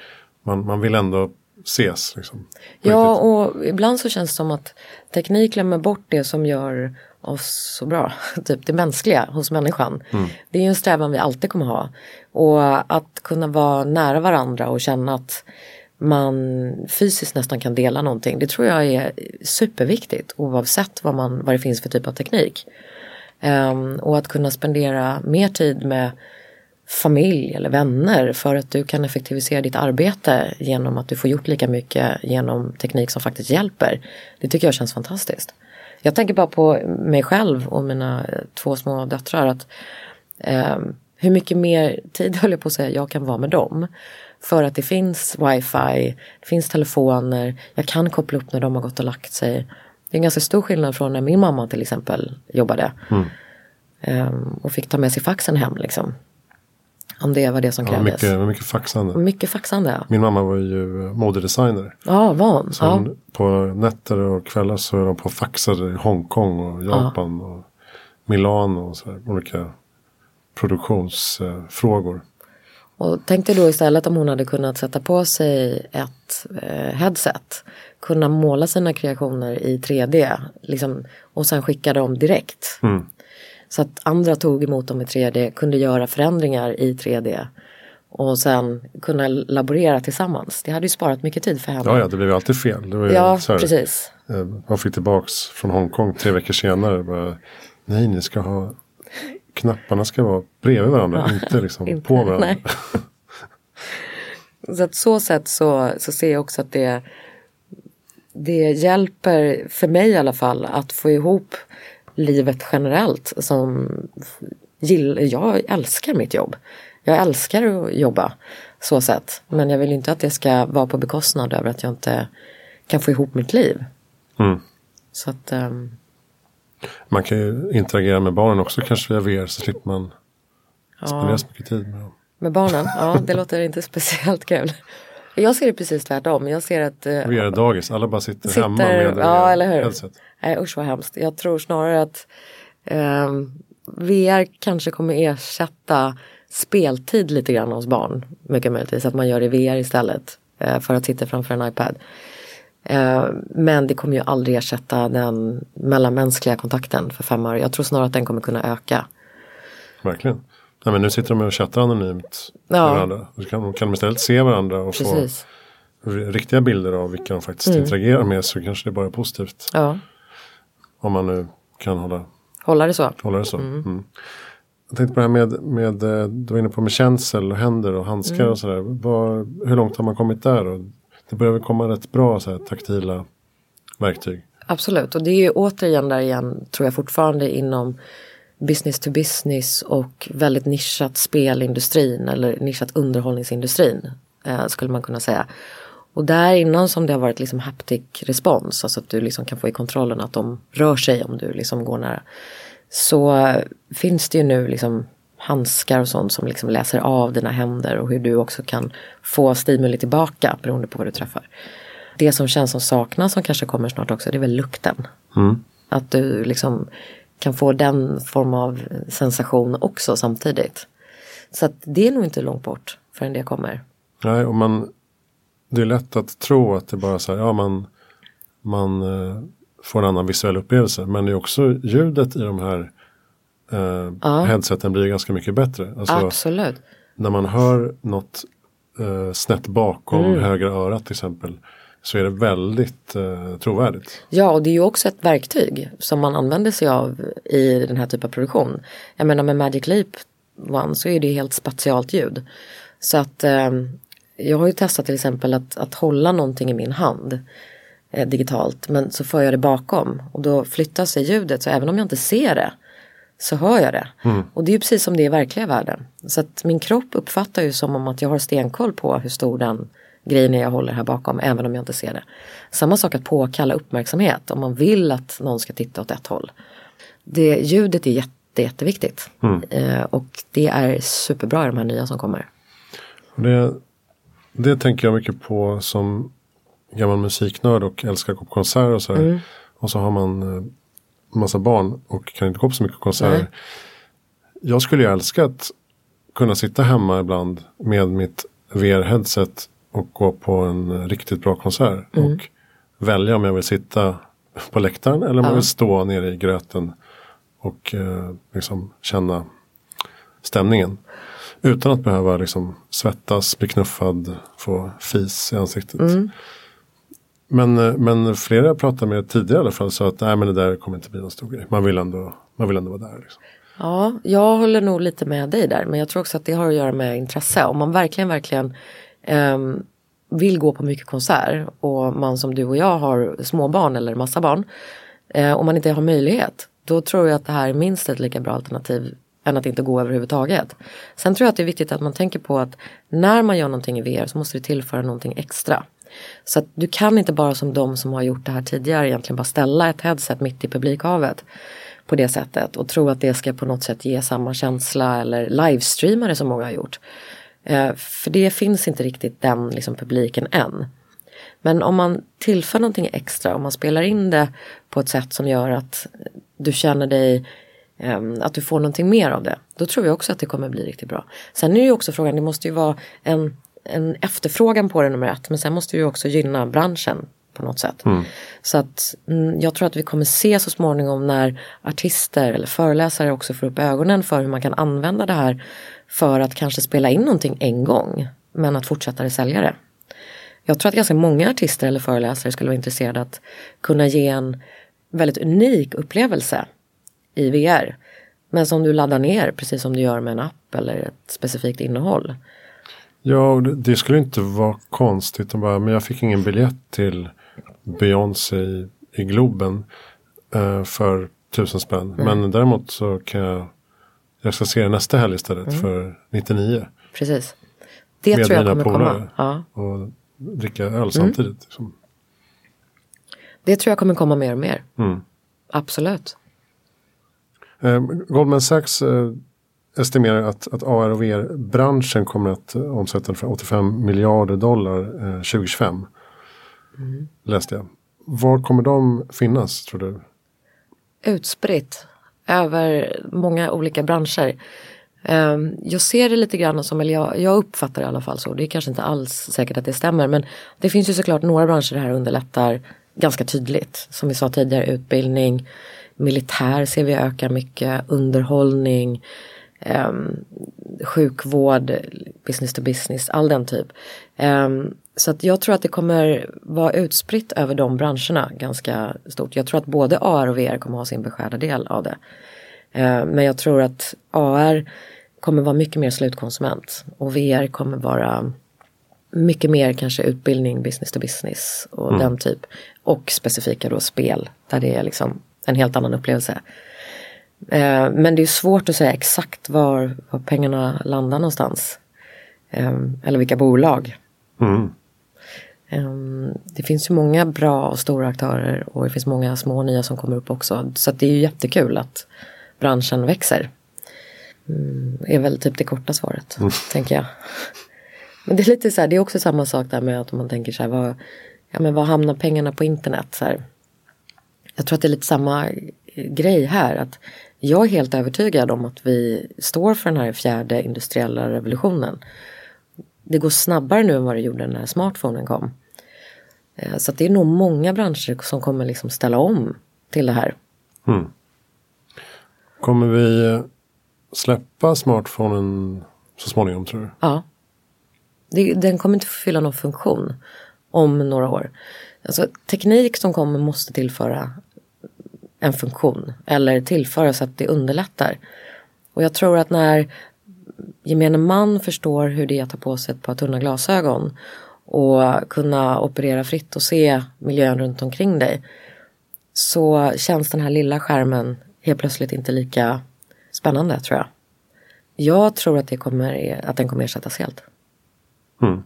Man, man vill ändå ses. Liksom, ja, riktigt. och ibland så känns det som att teknik glömmer bort det som gör oss så bra. (laughs) typ det mänskliga hos människan. Mm. Det är ju en strävan vi alltid kommer ha. Och att kunna vara nära varandra och känna att man fysiskt nästan kan dela någonting. Det tror jag är superviktigt oavsett vad, man, vad det finns för typ av teknik. Um, och att kunna spendera mer tid med familj eller vänner för att du kan effektivisera ditt arbete genom att du får gjort lika mycket genom teknik som faktiskt hjälper. Det tycker jag känns fantastiskt. Jag tänker bara på mig själv och mina två små döttrar. att eh, Hur mycket mer tid (laughs) höll jag på att säga jag kan vara med dem. För att det finns wifi, det finns telefoner, jag kan koppla upp när de har gått och lagt sig. Det är en ganska stor skillnad från när min mamma till exempel jobbade. Mm. Um, och fick ta med sig faxen hem liksom. Om det var det som krävdes. Ja, mycket, mycket faxande. Mycket faxande ja. Min mamma var ju modedesigner. Ja, van. Så ja. På nätter och kvällar så är de på faxade i Hongkong och Japan. Ja. och Milano och så här, olika produktionsfrågor. Och tänk dig då istället om hon hade kunnat sätta på sig ett eh, headset. Kunna måla sina kreationer i 3D. Liksom, och sen skicka dem direkt. Mm. Så att andra tog emot dem i 3D, kunde göra förändringar i 3D. Och sen kunna laborera tillsammans. Det hade ju sparat mycket tid för henne. Ja, ja det blev ju alltid fel. Det var ja, här, precis. Eh, man fick tillbaks från Hongkong tre veckor senare. Bara, Nej, ni ska ha knapparna ska vara bredvid varandra, ja, inte liksom inte, på varandra. så att så sätt så, så ser jag också att det, det hjälper, för mig i alla fall, att få ihop livet generellt. Som jag älskar mitt jobb. Jag älskar att jobba så sätt. Men jag vill inte att det ska vara på bekostnad över att jag inte kan få ihop mitt liv. Mm. Så att, um... Man kan ju interagera med barnen också kanske via VR så slipper man ja. spendera så mycket tid med dem. Med barnen? Ja, det låter inte (laughs) speciellt kul. Jag ser det precis tvärtom. Jag ser att... Uh, VR dagis, alla bara sitter, sitter hemma med ja, eller hur? headset. Nej usch vad hemskt. Jag tror snarare att eh, VR kanske kommer ersätta speltid lite grann hos barn. Mycket möjligtvis att man gör det i VR istället eh, för att sitta framför en iPad. Eh, men det kommer ju aldrig ersätta den mellanmänskliga kontakten för fem år. Jag tror snarare att den kommer kunna öka. Verkligen. Nej, men nu sitter de och chattar anonymt med ja. varandra. Så kan, kan de istället se varandra och Precis. få riktiga bilder av vilka de faktiskt mm. interagerar med så kanske det bara är positivt. Ja. Om man nu kan hålla, hålla det så. Hålla det så. Mm. Mm. Jag tänkte på det här med, med, eh, du var inne på med känsel och händer och handskar mm. och sådär. Hur långt har man kommit där? Och det börjar väl komma rätt bra så här, taktila verktyg. Absolut och det är ju återigen där igen tror jag fortfarande inom business to business och väldigt nischat spelindustrin eller nischat underhållningsindustrin eh, skulle man kunna säga. Och där innan som det har varit liksom haptic respons, alltså att du liksom kan få i kontrollen att de rör sig om du liksom går nära. Så finns det ju nu liksom handskar och sånt som liksom läser av dina händer och hur du också kan få stimuli tillbaka beroende på vad du träffar. Det som känns som saknas som kanske kommer snart också det är väl lukten. Mm. Att du liksom kan få den form av sensation också samtidigt. Så att det är nog inte långt bort förrän det kommer. Nej, och man det är lätt att tro att det bara så här, ja man, man eh, får en annan visuell upplevelse. Men det är också ljudet i de här eh, ja. headseten blir ganska mycket bättre. Alltså, Absolut. När man hör något eh, snett bakom mm. högra örat till exempel så är det väldigt eh, trovärdigt. Ja och det är ju också ett verktyg som man använder sig av i den här typen av produktion. Jag menar med Magic Leap One så är det helt spatialt ljud. Så att eh, jag har ju testat till exempel att, att hålla någonting i min hand eh, digitalt men så får jag det bakom och då flyttar sig ljudet så även om jag inte ser det så hör jag det. Mm. Och det är ju precis som det är i verkliga världen. Så att min kropp uppfattar ju som om att jag har stenkoll på hur stor den grejen är jag håller här bakom även om jag inte ser det. Samma sak att påkalla uppmärksamhet om man vill att någon ska titta åt ett håll. Det, ljudet är jätte, jätteviktigt mm. eh, och det är superbra i de här nya som kommer. Det, det tänker jag mycket på som gammal musiknörd och älskar att gå på konserter och så mm. Och så har man eh, massa barn och kan inte gå på så mycket konserter. Nej. Jag skulle ju älska att kunna sitta hemma ibland med mitt VR-headset och gå på en riktigt bra konsert. Mm. Och välja om jag vill sitta på läktaren eller om ja. jag vill stå nere i gröten och eh, liksom känna stämningen. Utan att behöva liksom svettas, bli knuffad, få fis i ansiktet. Mm. Men, eh, men flera jag pratade med tidigare i alla fall sa att nej men det där kommer inte bli någon stor grej. Man vill ändå, man vill ändå vara där. Liksom. Ja, jag håller nog lite med dig där. Men jag tror också att det har att göra med intresse. Om man verkligen, verkligen um, vill gå på mycket konsert och man som du och jag har småbarn eller massa barn. Eh, uh, om man inte har möjlighet. Då tror jag att det här är minst ett lika bra alternativ än att inte gå överhuvudtaget. Sen tror jag att det är viktigt att man tänker på att när man gör någonting i VR så måste det tillföra någonting extra. Så att du kan inte bara som de som har gjort det här tidigare egentligen bara ställa ett headset mitt i publikhavet på det sättet och tro att det ska på något sätt ge samma känsla eller livestreama det som många har gjort. Eh, för det finns inte riktigt den liksom, publiken än. Men om man tillför någonting extra, om man spelar in det på ett sätt som gör att du känner dig ehm, att du får någonting mer av det. Då tror jag också att det kommer bli riktigt bra. Sen är det ju också frågan, det måste ju vara en en efterfrågan på det nummer ett. Men sen måste det ju också gynna branschen på något sätt. Mm. Så att mm, jag tror att vi kommer se så småningom när artister eller föreläsare också får upp ögonen för hur man kan använda det här för att kanske spela in någonting en gång men att fortsätta sälja det. Jag tror att ganska många artister eller föreläsare skulle vara intresserade att kunna ge en väldigt unik upplevelse i VR. Men som du laddar ner precis som du gör med en app eller ett specifikt innehåll. Ja, det skulle inte vara konstigt. Bara, men jag fick ingen biljett till Beyoncé i, i Globen eh, för tusen spänn. Mm. Men däremot så kan jag jag ska se det nästa helg istället mm. för 99. Precis. Det Med tror jag kommer komma. Ja. Och dricka öl mm. samtidigt. Liksom. Det tror jag kommer komma mer och mer. Mm. Absolut. Eh, Goldman Sachs eh, estimerar att, att AR och VR-branschen kommer att eh, omsätta för 85 miljarder dollar eh, 2025. Mm. Läste jag. Var kommer de finnas tror du? Utspritt över många olika branscher. Um, jag ser det lite grann som, eller jag, jag uppfattar det i alla fall så, det är kanske inte alls säkert att det stämmer men det finns ju såklart några branscher det här underlättar ganska tydligt. Som vi sa tidigare, utbildning, militär ser vi ökar mycket, underhållning, um, sjukvård, business to business, all den typ. Um, så att jag tror att det kommer vara utspritt över de branscherna ganska stort. Jag tror att både AR och VR kommer ha sin beskärda del av det. Uh, men jag tror att AR kommer vara mycket mer slutkonsument och VR kommer vara mycket mer kanske utbildning, business to business och mm. den typ. Och specifika då spel där det är liksom en helt annan upplevelse. Eh, men det är svårt att säga exakt var, var pengarna landar någonstans. Eh, eller vilka bolag. Mm. Eh, det finns ju många bra och stora aktörer och det finns många små och nya som kommer upp också. Så det är ju jättekul att branschen växer. Mm, är väl typ det korta svaret, mm. tänker jag. Men det är lite så här, det är också samma sak där med att man tänker så här, vad, ja, men vad hamnar pengarna på internet? Så här. Jag tror att det är lite samma grej här. att jag är helt övertygad om att vi står för den här fjärde industriella revolutionen. Det går snabbare nu än vad det gjorde när smartphonen kom. Eh, så det är nog många branscher som kommer liksom ställa om till det här. Mm. Kommer vi släppa smartphonen så småningom tror du? Ja. Den kommer inte fylla någon funktion om några år. Alltså, teknik som kommer måste tillföra en funktion eller tillföra så att det underlättar. Och jag tror att när gemene man förstår hur det är att ta på sig ett par tunna glasögon och kunna operera fritt och se miljön runt omkring dig så känns den här lilla skärmen helt plötsligt inte lika spännande tror jag. Jag tror att, det kommer, att den kommer ersättas helt. Mm.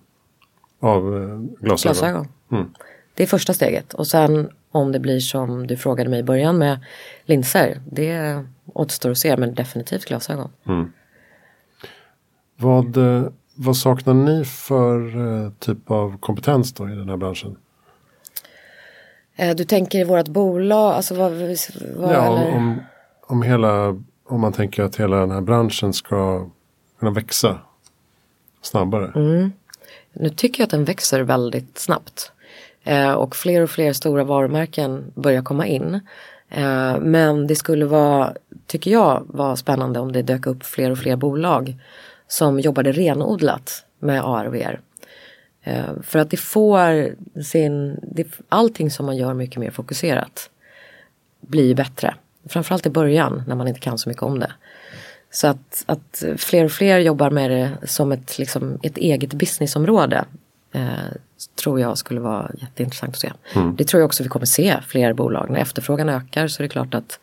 Av eh, glasögon? glasögon. Mm. Det är första steget och sen om det blir som du frågade mig i början med linser. Det återstår att se men definitivt glasögon. Mm. Vad, eh, vad saknar ni för eh, typ av kompetens då i den här branschen? Eh, du tänker i vårt bolag, alltså vad, vad ja, om, om, om, hela, om man tänker att hela den här branschen ska kunna växa snabbare. Mm. Nu tycker jag att den växer väldigt snabbt. Eh, och fler och fler stora varumärken börjar komma in. Eh, men det skulle vara, tycker jag, vara spännande om det dök upp fler och fler bolag som jobbade renodlat med AR och VR. Eh, för att det får sin, det, allting som man gör mycket mer fokuserat blir bättre. Framförallt i början när man inte kan så mycket om det. Så att, att fler och fler jobbar med det som ett, liksom, ett eget businessområde eh, tror jag skulle vara jätteintressant att se. Mm. Det tror jag också vi kommer se fler bolag. När efterfrågan ökar så är det klart att,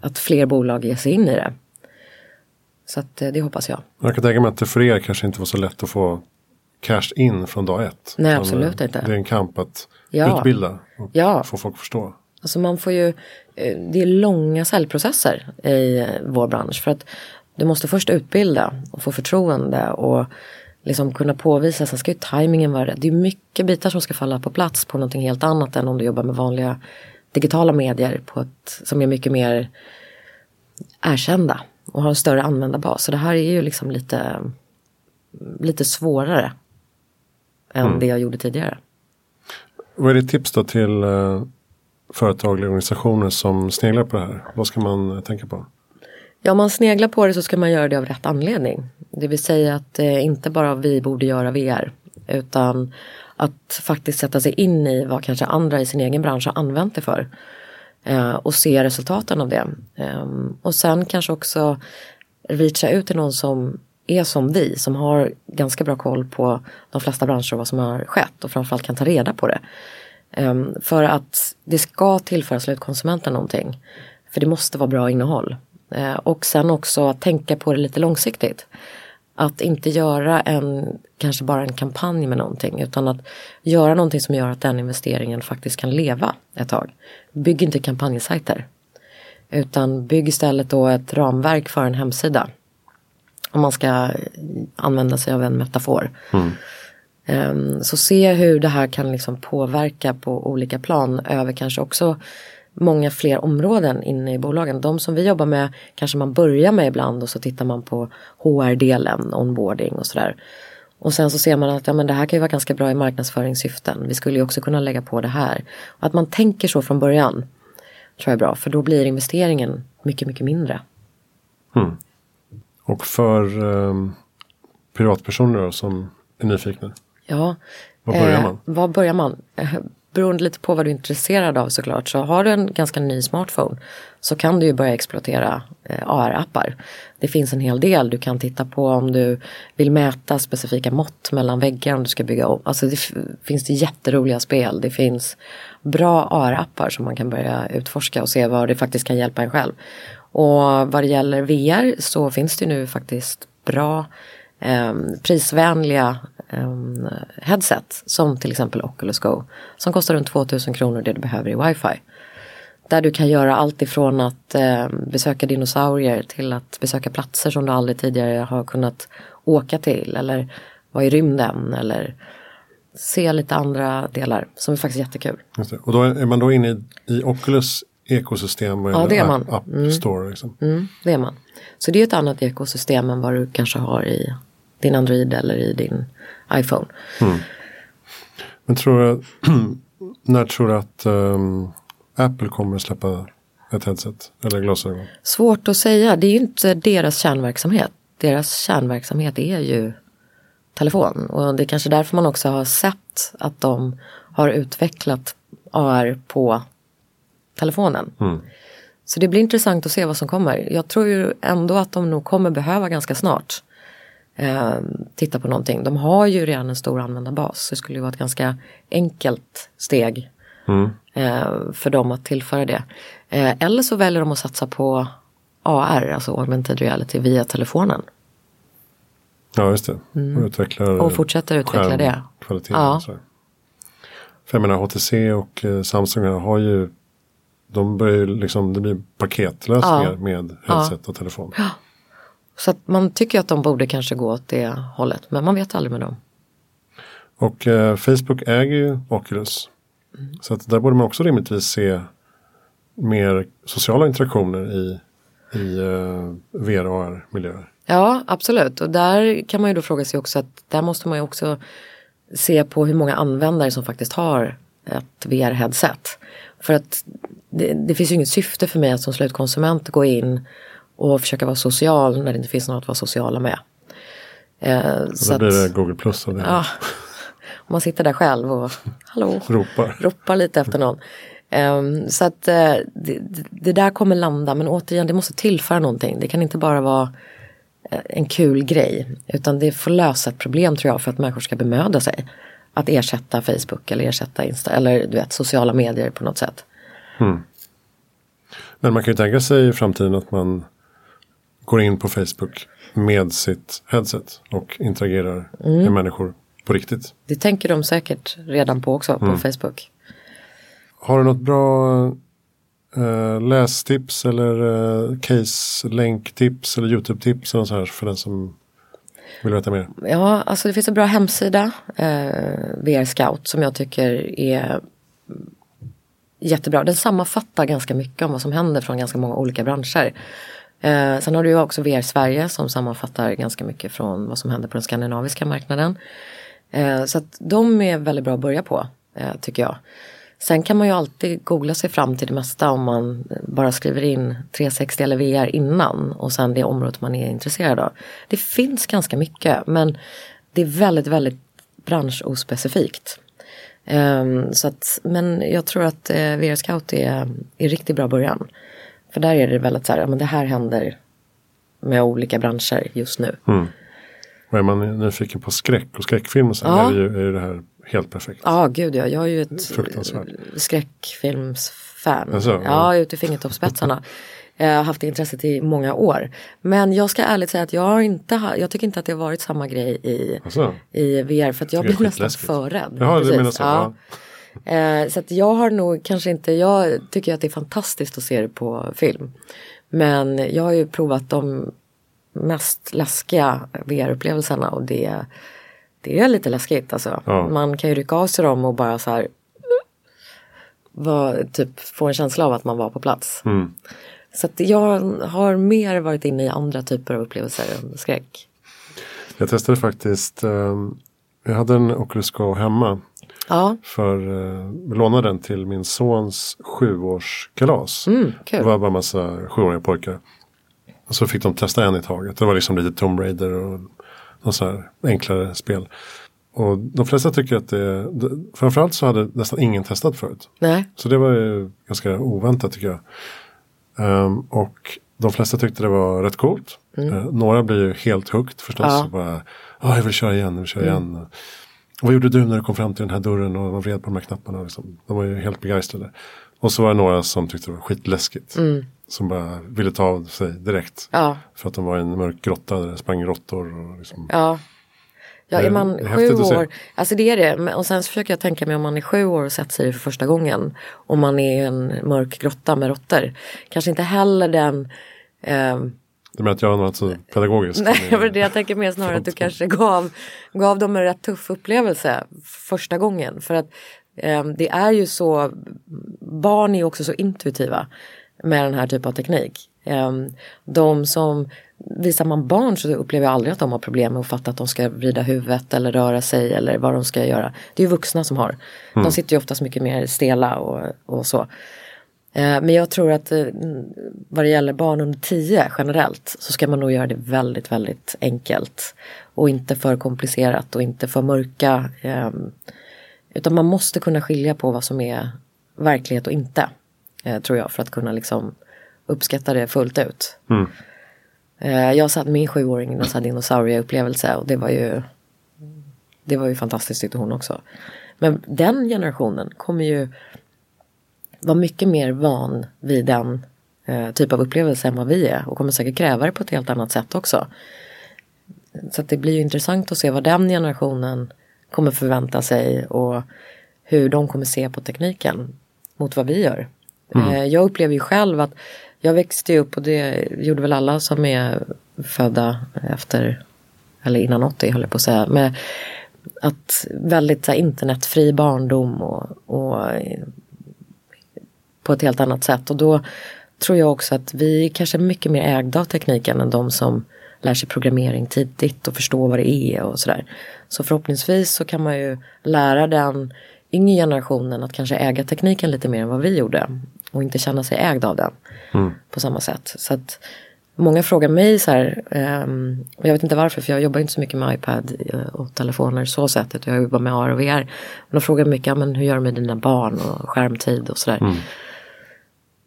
att fler bolag ger sig in i det. Så att, eh, det hoppas jag. Jag kan tänka mig att det för er kanske inte var så lätt att få cash in från dag ett. Nej, absolut inte. Det är en kamp att ja. utbilda och ja. få folk att förstå. Alltså man får ju, eh, det är långa säljprocesser i eh, vår bransch. För att du måste först utbilda och få förtroende och liksom kunna påvisa. Sen ska ju tajmingen vara rätt. Det är mycket bitar som ska falla på plats på någonting helt annat än om du jobbar med vanliga digitala medier på ett, som är mycket mer erkända och har en större användarbas. Så det här är ju liksom lite, lite svårare än mm. det jag gjorde tidigare. Vad är ditt tips då till uh, företag eller organisationer som sneglar på det här? Vad ska man tänka på? Ja, om man sneglar på det så ska man göra det av rätt anledning. Det vill säga att eh, inte bara vi borde göra VR utan att faktiskt sätta sig in i vad kanske andra i sin egen bransch har använt det för. Eh, och se resultaten av det. Eh, och sen kanske också reacha ut till någon som är som vi, som har ganska bra koll på de flesta branscher och vad som har skett och framförallt kan ta reda på det. Ehm, för att det ska tillföra slutkonsumenten någonting. För det måste vara bra innehåll. Uh, och sen också tänka på det lite långsiktigt. Att inte göra en, kanske bara en kampanj med någonting utan att göra någonting som gör att den investeringen faktiskt kan leva ett tag. Bygg inte kampanjsajter. Utan bygg istället då ett ramverk för en hemsida om man ska använda sig av en metafor. Mm. Um, så se hur det här kan liksom påverka på olika plan över kanske också många fler områden inne i bolagen. De som vi jobbar med kanske man börjar med ibland och så tittar man på HR-delen, onboarding och sådär. Och sen så ser man att ja, men det här kan ju vara ganska bra i marknadsföringssyften. Vi skulle ju också kunna lägga på det här. Och att man tänker så från början tror jag är bra för då blir investeringen mycket, mycket mindre. Mm. Och för um, privatpersoner då, som är nyfikna? Ja. Var börjar eh, man? Eh, var börjar man? Beroende lite på vad du är intresserad av såklart. Så har du en ganska ny smartphone så kan du ju börja exploatera eh, AR-appar. Det finns en hel del du kan titta på om du vill mäta specifika mått mellan väggar om du ska bygga om. Alltså det finns det jätteroliga spel. Det finns bra AR-appar som man kan börja utforska och se vad det faktiskt kan hjälpa en själv. Och vad det gäller VR så finns det nu faktiskt bra eh, prisvänliga eh, headset som till exempel Oculus Go som kostar runt 2000 kronor det du behöver i wifi. Där du kan göra allt ifrån att eh, besöka dinosaurier till att besöka platser som du aldrig tidigare har kunnat åka till eller vara i rymden eller se lite andra delar som är faktiskt jättekul. Och då är man då inne i, i Oculus ekosystem ja, det är man. App mm. Store. Liksom. Mm, det är man. Så det är ett annat ekosystem än vad du kanske har i din Android eller i din iPhone. Mm. Men tror du, (clears throat) när tror du att um, Apple kommer att släppa ett headset eller glasögon? Svårt att säga, det är ju inte deras kärnverksamhet. Deras kärnverksamhet är ju telefon. Och det är kanske därför man också har sett att de har utvecklat AR på telefonen. Mm. Så det blir intressant att se vad som kommer. Jag tror ju ändå att de nog kommer behöva ganska snart eh, titta på någonting. De har ju redan en stor användarbas. Det skulle ju vara ett ganska enkelt steg Mm. eh, för dem att tillföra det. Eh, eller så väljer de att satsa på AR, alltså augmented reality, via telefonen. Ja, just det. Och, Mm. Och fortsätter utveckla det. Kvaliteten. Ja. och. För jag menar HTC och eh, Samsung har ju de börjar ju liksom, det blir paketlösningar Ja. med headset och telefon. Så att man tycker att de borde kanske gå åt det hållet, men man vet aldrig med dem. Och eh, Facebook äger ju Oculus. Mm. Så att där borde man också rimligtvis se mer sociala interaktioner i, i eh, VR och AR-miljöer. Ja, absolut. Och där kan man ju då fråga sig också att där måste man ju också se på hur många användare som faktiskt har ett VR-headset. För att det, det finns ju inget syfte för mig att som slutkonsument gå in och försöka vara social när det inte finns något att vara sociala med. Eh, Och så då blir det Google Plus av det. ja, om man sitter där själv och hallå, Ropar. ropar lite efter någon. Ehm, så att eh, det, det- där kommer landa men återigen det måste tillföra någonting. Det kan inte bara vara eh, en kul grej. Utan det får lösa ett problem tror jag för att människor ska bemöda sig. Att ersätta Facebook eller ersätta Insta eller du vet sociala medier på något sätt. Men man kan ju tänka sig i framtiden att man går in på Facebook med sitt headset och interagerar Mm. med människor på riktigt. Det tänker de säkert redan på också på Facebook. Har du något bra eh, lästips eller uh, case-länktips eller YouTube-tips eller så här för den som vill veta mer? Ja, alltså det finns en bra hemsida, eh, VR Scout, som jag tycker är jättebra. Den sammanfattar ganska mycket om vad som händer från ganska många olika branscher. Eh, sen har du ju också VR Sverige som sammanfattar ganska mycket från vad som händer på den skandinaviska marknaden. Eh, så att de är väldigt bra att börja på, eh, tycker jag. Sen kan man ju alltid googla sig fram till det mesta om man bara skriver in 360 eller VR innan och sen det området man är intresserad av. Det finns ganska mycket men det är väldigt, väldigt branschospecifikt. Um, så att, men jag tror att eh, uh, VR Scout är en riktigt bra början. För där är det väldigt så här, ja, men det här händer med olika branscher just nu. Och är man nyfiken på skräck och skräckfilm och så Ja. är, det ju, är det här helt perfekt. Ja, gud ja. Jag är ju ett skräckfilmsfan. Alltså, ja, ja. ut i fingertoppsspetsarna. Jag har haft det intresset i många år. Men jag ska ärligt säga att jag, har inte, ha- jag tycker inte att det har varit samma grej i, Alltså, i VR. För att jag blir nästan för rädd. Jaha, Precis, menar så, ja. Eh, så att jag har nog kanske inte, jag tycker att det är fantastiskt att se det på film. Men jag har ju provat de mest läskiga VR-upplevelserna och det, det är lite läskigt alltså. Ja. Man kan ju rycka av sig dem och bara så här var, typ få en känsla av att man var på plats. Mm. Så att jag har mer varit inne i andra typer av upplevelser än skräck. jag testade faktiskt, eh, jag hade en Oculus Go hemma. Ja, För eh, lånade den till min sons sjuårskalas. mm. Det var bara massa sjuåriga pojkar. Och så fick de testa en i taget. Det var liksom lite Tomb Raider och något så här enklare spel. Och de flesta tycker att det, framförallt så hade nästan ingen testat förut. Nej, Så det var ju ganska oväntat tycker jag. Ehm, och de flesta tyckte det var rätt coolt. Eh, några blir ju helt hooked förstås. Ja. Och bara, "Ah, jag vill köra igen, jag vill köra igen. Vad gjorde du när du kom fram till den här dörren och man vred på de här knapparna? Liksom. De var ju helt begeistrade. Och så var det några som tyckte det var skitläskigt. Som bara ville ta av sig direkt. ja. För att de var i en mörk grotta där det sprang råttor. Och liksom. Ja. Ja, är är man sju att se. år, alltså det är det. Och sen så försöker jag tänka mig om man är sju år och sätter sig det för första gången. Om man är i en mörk grotta med råttor. Kanske inte heller den ehm, Det med att jag var något så pedagogiskt. Nej, (laughs) men det jag tänker mer snarare att du kanske gav, gav dem en rätt tuff upplevelse första gången. För att ehm, det är ju så, barn är ju också så intuitiva med den här typen av teknik. Ehm, de som, visar man barn så upplever jag aldrig att de har problem med att fatta att de ska vrida huvudet eller röra sig eller vad de ska göra. Det är ju vuxna som har. De sitter ju oftast mycket mer stela och, och så. Eh, Men jag tror att eh, vad det gäller barn under 10 generellt så ska man nog göra det väldigt, väldigt enkelt. Och inte för komplicerat och inte för mörka. Eh, utan man måste kunna skilja på vad som är verklighet och inte. Eh, tror jag för att kunna liksom uppskatta det fullt ut. Mm. Jag satt min sjuåring i en dinosaurieupplevelse och det var ju Det var ju fantastiskt tyckte hon också. Men den generationen kommer ju vara mycket mer van vid den eh, typ av upplevelse än vad vi är och kommer säkert kräva det på ett helt annat sätt också. Så det blir ju intressant att se vad den generationen kommer förvänta sig och hur de kommer se på tekniken mot vad vi gör. Mm. Eh, jag upplever ju själv att jag växte upp och det gjorde väl alla som är födda efter eller innan 80 höll jag på att säga. Med att väldigt så här, internetfri barndom och, och på ett helt annat sätt. Och då tror jag också att vi kanske är mycket mer ägda av tekniken än de som lär sig programmering tidigt och förstår vad det är och sådär. Så förhoppningsvis så kan man ju lära den yngre generationen att kanske äga tekniken lite mer än vad vi gjorde. Och inte känna sig ägd av den mm. på samma sätt. Så att Många frågar mig så här, um, jag vet inte varför för jag jobbar inte så mycket med iPad eh, och telefoner så sättet. Jag jobbar med AR och VR. Men de frågar mycket, men hur gör du med dina barn och skärmtid och sådär. Mm.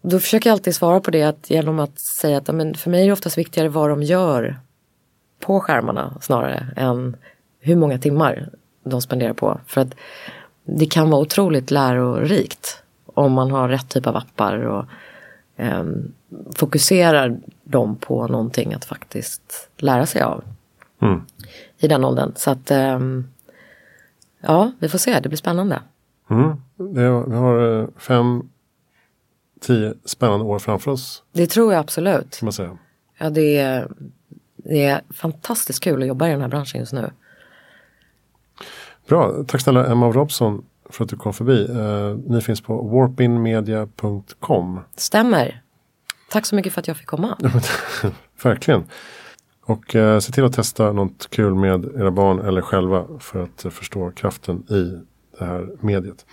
Då försöker jag alltid svara på det att, genom att säga att men för mig är det oftast viktigare vad de gör på skärmarna snarare än hur många timmar de spenderar på. För att det kan vara otroligt lärorikt om man har rätt typ av appar och um, fokuserar dem på någonting att faktiskt lära sig av. Mm. I den åldern. Så att um, ja, vi får se, det blir spännande. Mm. vi har eh, fem, tio spännande år framför oss. Det tror jag absolut. man säga. Ja, det är, det är fantastiskt kul att jobba i den här branschen just nu. Bra, tack snälla Emma Robson för att du kom förbi. Uh, ni finns på warpinmedia.com. Stämmer. Tack så mycket för att jag fick komma. (laughs) Verkligen. Och uh, se till att testa något kul med era barn eller själva för att uh, förstå kraften i det här mediet.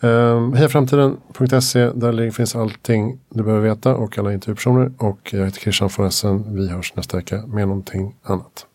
Ehm, Hejaframtiden.se, där finns allting du behöver veta och alla intervjupersoner. Och jag heter Christian von Essen. Vi hörs nästa vecka med någonting annat.